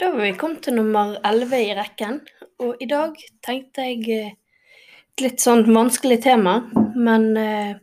Da var vi kommet til nummer 11 i rekken, og i dag tenkte jeg eh, et litt sånn vanskelig tema, men eh,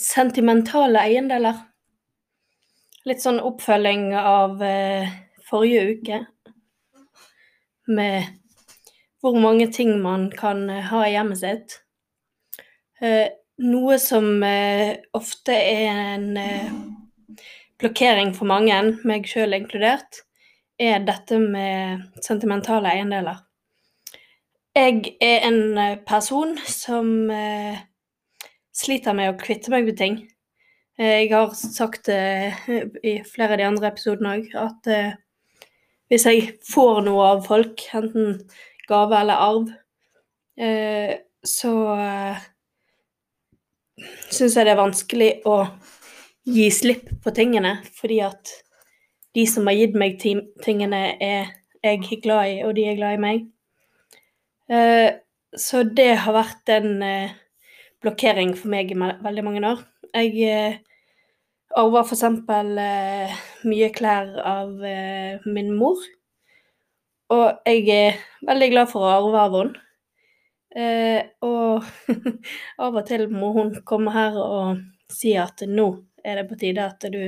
sentimentale eiendeler. Litt sånn oppfølging av eh, forrige uke, med hvor mange ting man kan eh, ha i hjemmet sitt. Eh, noe som eh, ofte er en blokkering for mange, meg sjøl inkludert, er dette med sentimentale eiendeler. Jeg er en eh, person som eh, sliter med å kvitte meg med ting. Eh, jeg har sagt eh, i flere av de andre episodene òg, at hvis jeg får noe av folk, enten gave eller arv, så syns jeg det er vanskelig å gi slipp på tingene, fordi at de som har gitt meg tingene, er jeg glad i, og de er glad i meg. Eh, så det har vært en eh, blokkering for meg i veldig mange år. Jeg eh, arva f.eks. mye klær av min mor. Og jeg er veldig glad for å arve av henne. og av og til må hun komme her og si at nå er det på tide at du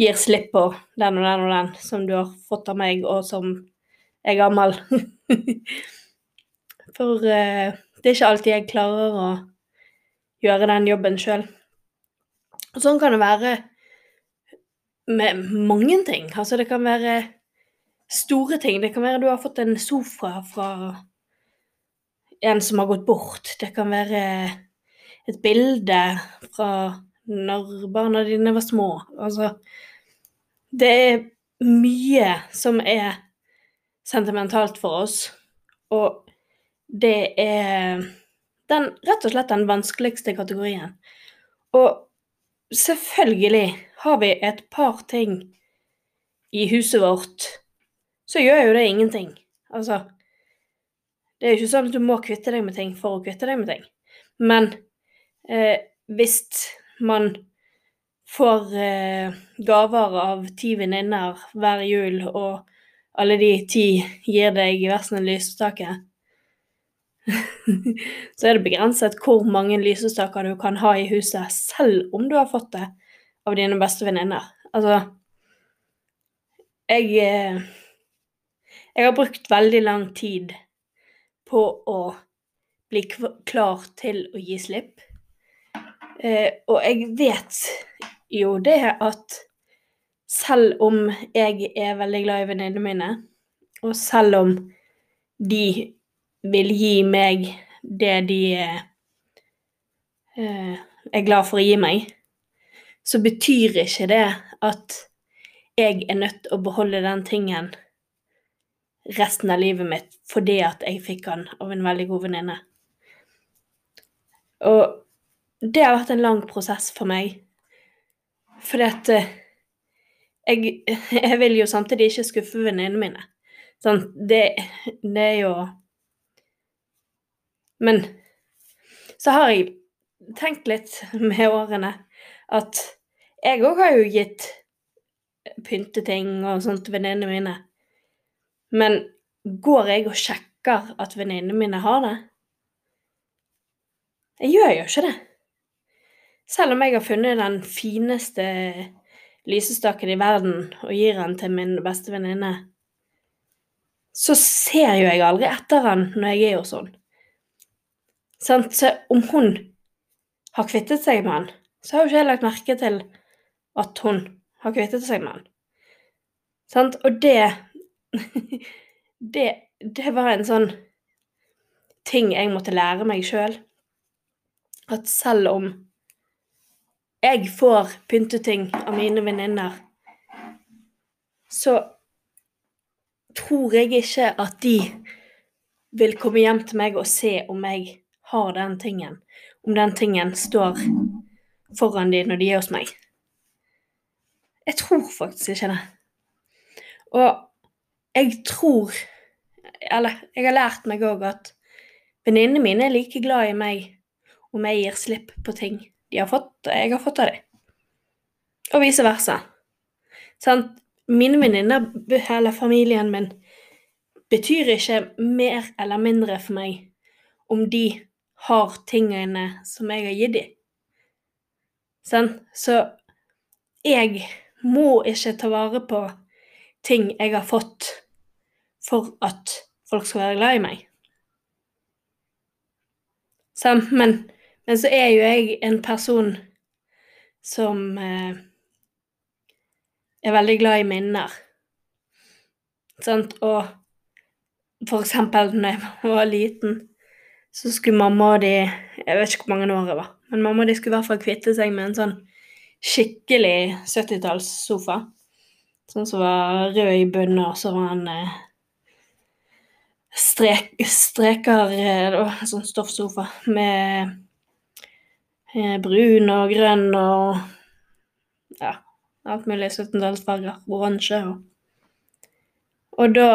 gir slipp på den og den og den som du har fått av meg, og som er gammel. For uh, det er ikke alltid jeg klarer å gjøre den jobben sjøl. Sånn kan det være med mange ting. Altså det kan være store ting. Det kan være du har fått en sofa fra en som har gått bort. Det kan være et bilde fra når barna dine var små. Altså det er mye som er sentimentalt for oss, og det er den, rett og slett den vanskeligste kategorien. Og selvfølgelig har vi et par ting i huset vårt, så gjør jo det ingenting. Altså Det er jo ikke sånn at du må kvitte deg med ting for å kvitte deg med ting. Men eh, hvis man får eh, gaver av ti venninner hver jul, og alle de ti gir deg versene sin lysestake, så er det begrenset hvor mange lysestaker du kan ha i huset, selv om du har fått det av dine beste venninner. Altså jeg, eh, jeg har brukt veldig lang tid på å bli klar til å gi slipp. Eh, og jeg vet jo det er at selv om jeg er veldig glad i venninnene mine, og selv om de vil gi meg det de eh, er glad for å gi meg, så betyr ikke det at jeg er nødt til å beholde den tingen resten av livet mitt fordi at jeg fikk den av en veldig god venninne. Og det har vært en lang prosess for meg fordi at eh, jeg, jeg, vil jo samtidig ikke skuffe venninnene mine. Sånn, det, det er jo Men så har jeg tenkt litt med årene at jeg òg har jo gitt pynteting og sånt til venninnene mine. Men går jeg og sjekker at venninnene mine har det? Jeg gjør jo ikke det. Selv om jeg har funnet den fineste lysestaken i verden og gir den til min beste venninne, så ser jo jeg aldri etter den når jeg er hos henne. Så om hun har kvittet seg med den, så har jo ikke jeg lagt merke til at hun har kvittet seg med den. Sant? Og det, det Det var en sånn ting jeg måtte lære meg sjøl. At selv om jeg får pynteting av mine venninner, så tror jeg ikke at de vil komme hjem til meg og se om jeg har den tingen. Om den tingen står foran de når de er hos meg. Jeg tror faktisk ikke det. Og jeg tror Eller jeg har lært meg òg at venninnene mine er like glad i meg om jeg gir slipp på ting de har fått, jeg har fått av dem. Og vice versa. Sant? mine venninne eller familien min, betyr ikke mer eller mindre for meg om de har tingene som jeg har gitt dem. Sånn, så jeg må ikke ta vare på ting jeg har fått for at folk skal være glad i meg. Så, men, men, så er jo jeg en person som eh, er veldig glad i minner. Sant? Og for eksempel når jeg var liten, så skulle mamma og de Jeg vet ikke hvor mange år jeg var, men mamma og de skulle i hvert fall kvitte seg med en sånn skikkelig 70-tallssofa. Sånn som var rød i bunnen, og så var han eh, strek, streker eh, Sånn stoffsofa med brun og grønn og ja, alt mulig 17-tallsfarger. Oransje og Og da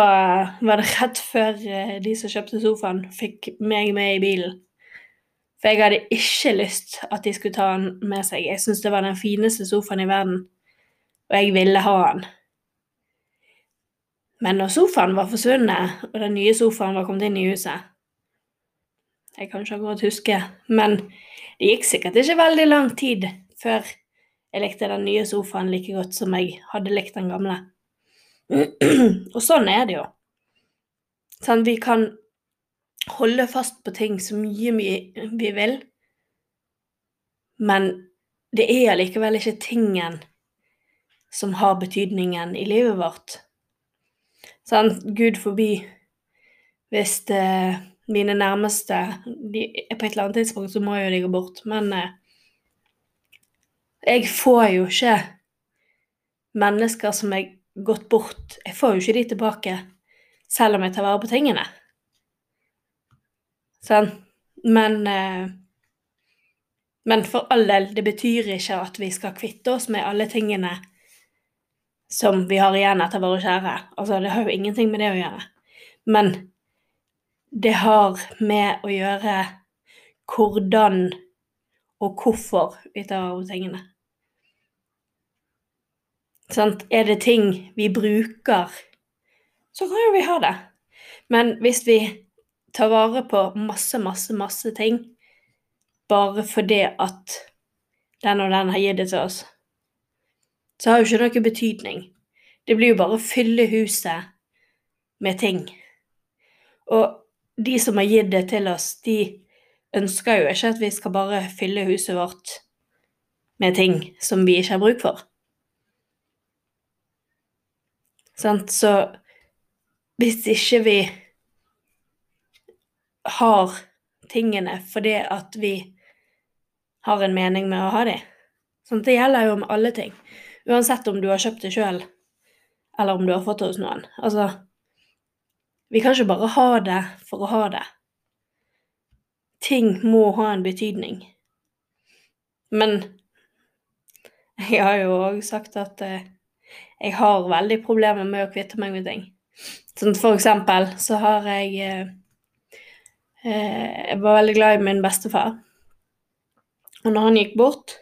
var det rett før eh, de som kjøpte sofaen, fikk meg med i bilen. For jeg hadde ikke lyst at de skulle ta den med seg. Jeg syntes det var den fineste sofaen i verden, og jeg ville ha den. Men når sofaen var forsvunnet, og den nye sofaen var kommet inn i huset Jeg kan ikke akkurat huske, men det gikk sikkert ikke veldig lang tid før jeg likte den nye sofaen like godt som jeg hadde likt den gamle. Og sånn er det jo. Sånn, vi kan holde fast på ting så mye vi vil, men det er allikevel ikke tingen som har betydningen i livet vårt. Sånn, Gud forbi hvis eh, mine nærmeste de, På et eller annet tidspunkt så må jo de gå bort, men eh, jeg får jo ikke mennesker som er gått bort Jeg får jo ikke de tilbake selv om jeg tar vare på tingene. Sånn. Men eh, Men for all del, det betyr ikke at vi skal kvitte oss med alle tingene som vi har igjen etter våre kjære. Altså, det har jo ingenting med det å gjøre. Men det har med å gjøre hvordan og hvorfor vi tar av tingene. Sant? Er det ting vi bruker, så kan jo vi ha det. Men hvis vi tar vare på masse, masse, masse ting bare fordi at den og den har gitt det til oss, så har jo ikke noe betydning. Det blir jo bare å fylle huset med ting. Og de som har gitt det til oss, de ønsker jo ikke at vi skal bare fylle huset vårt med ting som vi ikke har bruk for. Sant? Så hvis ikke vi har tingene fordi at vi har en mening med å ha dem. Sånn, det gjelder jo med alle ting. Uansett om du har kjøpt det sjøl, eller om du har fått det hos noen. Altså Vi kan ikke bare ha det for å ha det. Ting må ha en betydning. Men jeg har jo òg sagt at eh, jeg har veldig problemer med å kvitte meg med ting. Sånn for eksempel så har jeg eh, eh Jeg var veldig glad i min bestefar. Og når han gikk bort,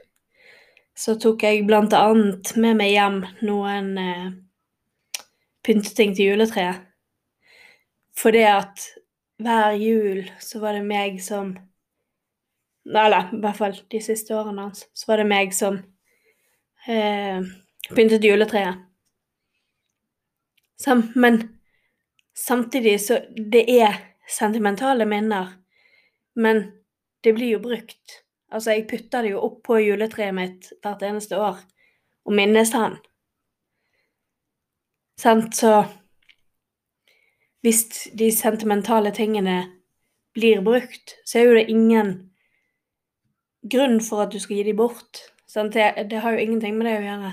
så tok jeg blant annet med meg hjem noen pynteting til juletreet. For det at hver jul så var det meg som Eller i hvert fall de siste årene hans, så var det meg som eh, pyntet juletreet. Sam, men samtidig så Det er sentimentale minner, men det blir jo brukt. Altså, jeg putter det jo opp på juletreet mitt hvert eneste år og minnes han. Sant, så Hvis de sentimentale tingene blir brukt, så er jo det ingen grunn for at du skal gi dem bort. Det, det har jo ingenting med det å gjøre.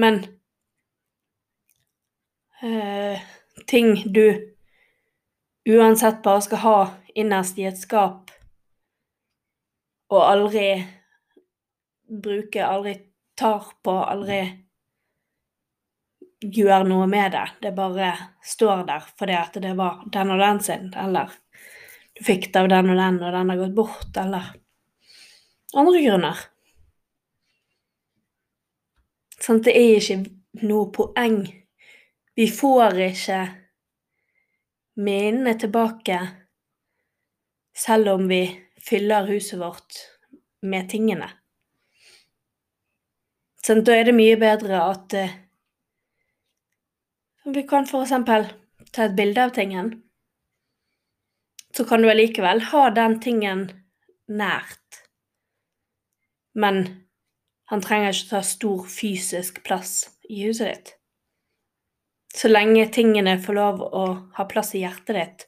Men øh, ting du uansett bare skal ha innerst i et skap, og aldri bruke, aldri tar på, aldri gjør noe med det. Det bare står der fordi at det var den og den sin, eller du fikk det av den og den, og den har gått bort, eller andre grunner. Sånn, det er ikke noe poeng. Vi får ikke minnene tilbake selv om vi fyller huset vårt med tingene. Sånn, da er det mye bedre at uh, vi kan eksempel ta et bilde av tingen. Så kan du allikevel ha den tingen nært. Men han trenger ikke ta stor fysisk plass i huset ditt. Så lenge tingene får lov å ha plass i hjertet ditt,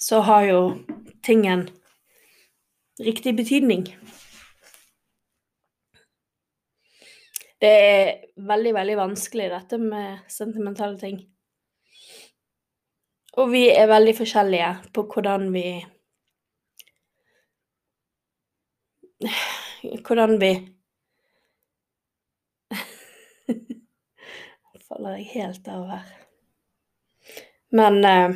så har jo tingen riktig betydning. Det er veldig, veldig vanskelig, dette med sentimentale ting. Og vi er veldig forskjellige på hvordan vi Hvordan vi Faller jeg helt av her. Men uh,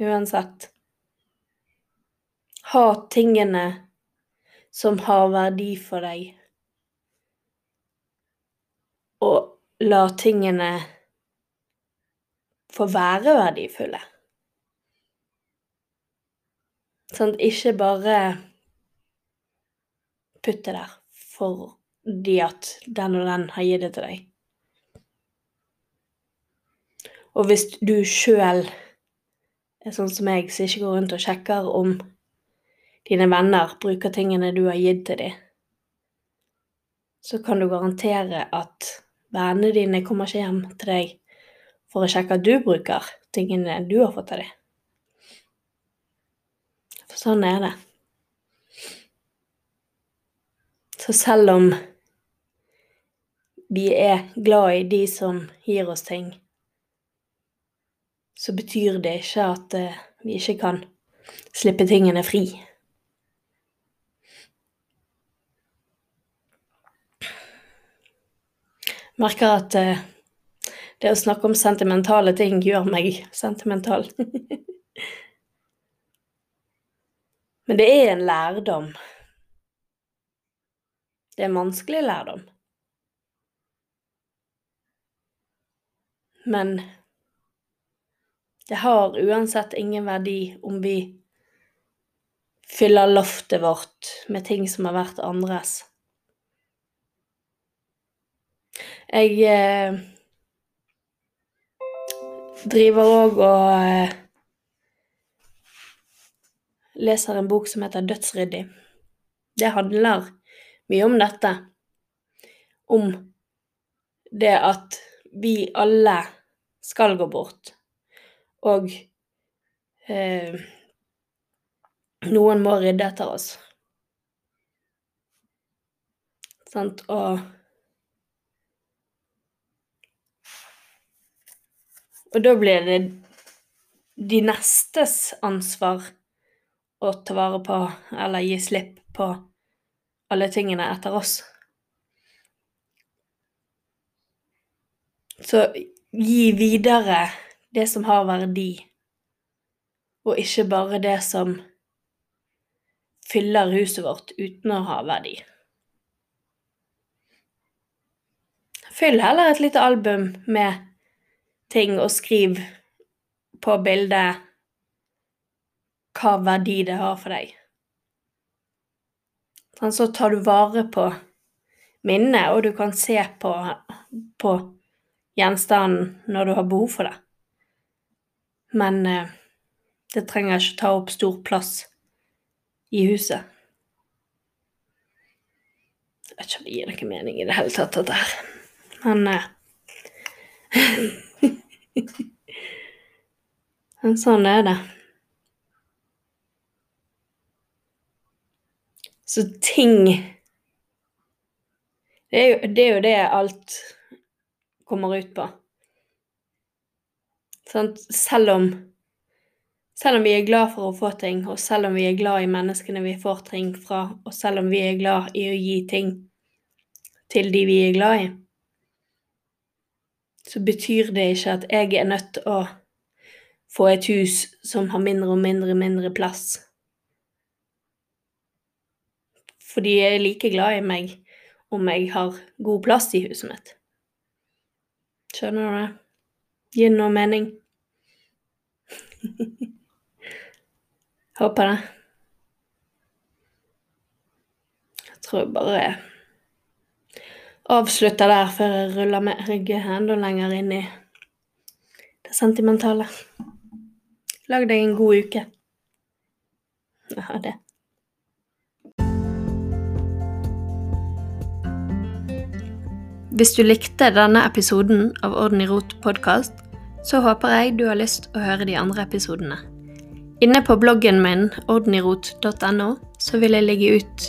uansett Ha tingene som har verdi for deg, og la tingene få være verdifulle. Sånn, ikke bare putte der fordi at den og den har gitt det til deg. Og hvis du sjøl er sånn som meg, som ikke går rundt og sjekker om dine venner bruker tingene du har gitt til dem, så kan du garantere at vennene dine kommer ikke hjem til deg for å sjekke at du bruker tingene du har fått av dem. For sånn er det. Så selv om vi er glad i de som gir oss ting, så betyr det ikke at uh, vi ikke kan slippe tingene fri. Jeg merker at uh, det å snakke om sentimentale ting gjør meg sentimental. Men det er en lærdom. Det er en vanskelig lærdom. Men det har uansett ingen verdi om vi fyller loftet vårt med ting som har vært andres. Jeg eh, driver òg og eh, leser en bok som heter Dødsryddig. Det handler mye om dette. Om det at vi alle skal gå bort. Og eh, noen må rydde etter oss. Sant? Og Og da blir det de nestes ansvar å ta vare på eller gi slipp på alle tingene etter oss. Så gi videre det som har verdi, og ikke bare det som fyller huset vårt uten å ha verdi. Fyll heller et lite album med ting, og skriv på bildet hva verdi det har for deg. Sånn, så tar du vare på minnet, og du kan se på, på gjenstanden når du har behov for det. Men eh, det trenger ikke ta opp stor plass i huset. Jeg vet ikke om det gir noe mening i det hele tatt, dette her. Men eh, Men sånn er det. Så ting det er, jo, det er jo det alt kommer ut på. Sant? Selv om selv om vi er glad for å få ting, og selv om vi er glad i menneskene vi får ting fra, og selv om vi er glad i å gi ting til de vi er glad i, så betyr det ikke at jeg er nødt til å få et hus som har mindre og mindre mindre plass. Fordi jeg er like glad i meg om jeg har god plass i huset mitt. Skjønner du det? Gir det noe mening? Håper det. Jeg tror bare avslutter der før jeg ruller meg enda lenger inn i det sentimentale. Lag deg en god uke. Ha det. Hvis du likte denne episoden av Orden i rot podkast, så håper jeg du har lyst å høre de andre episodene. Inne på bloggen min ordenirot.no så vil jeg legge ut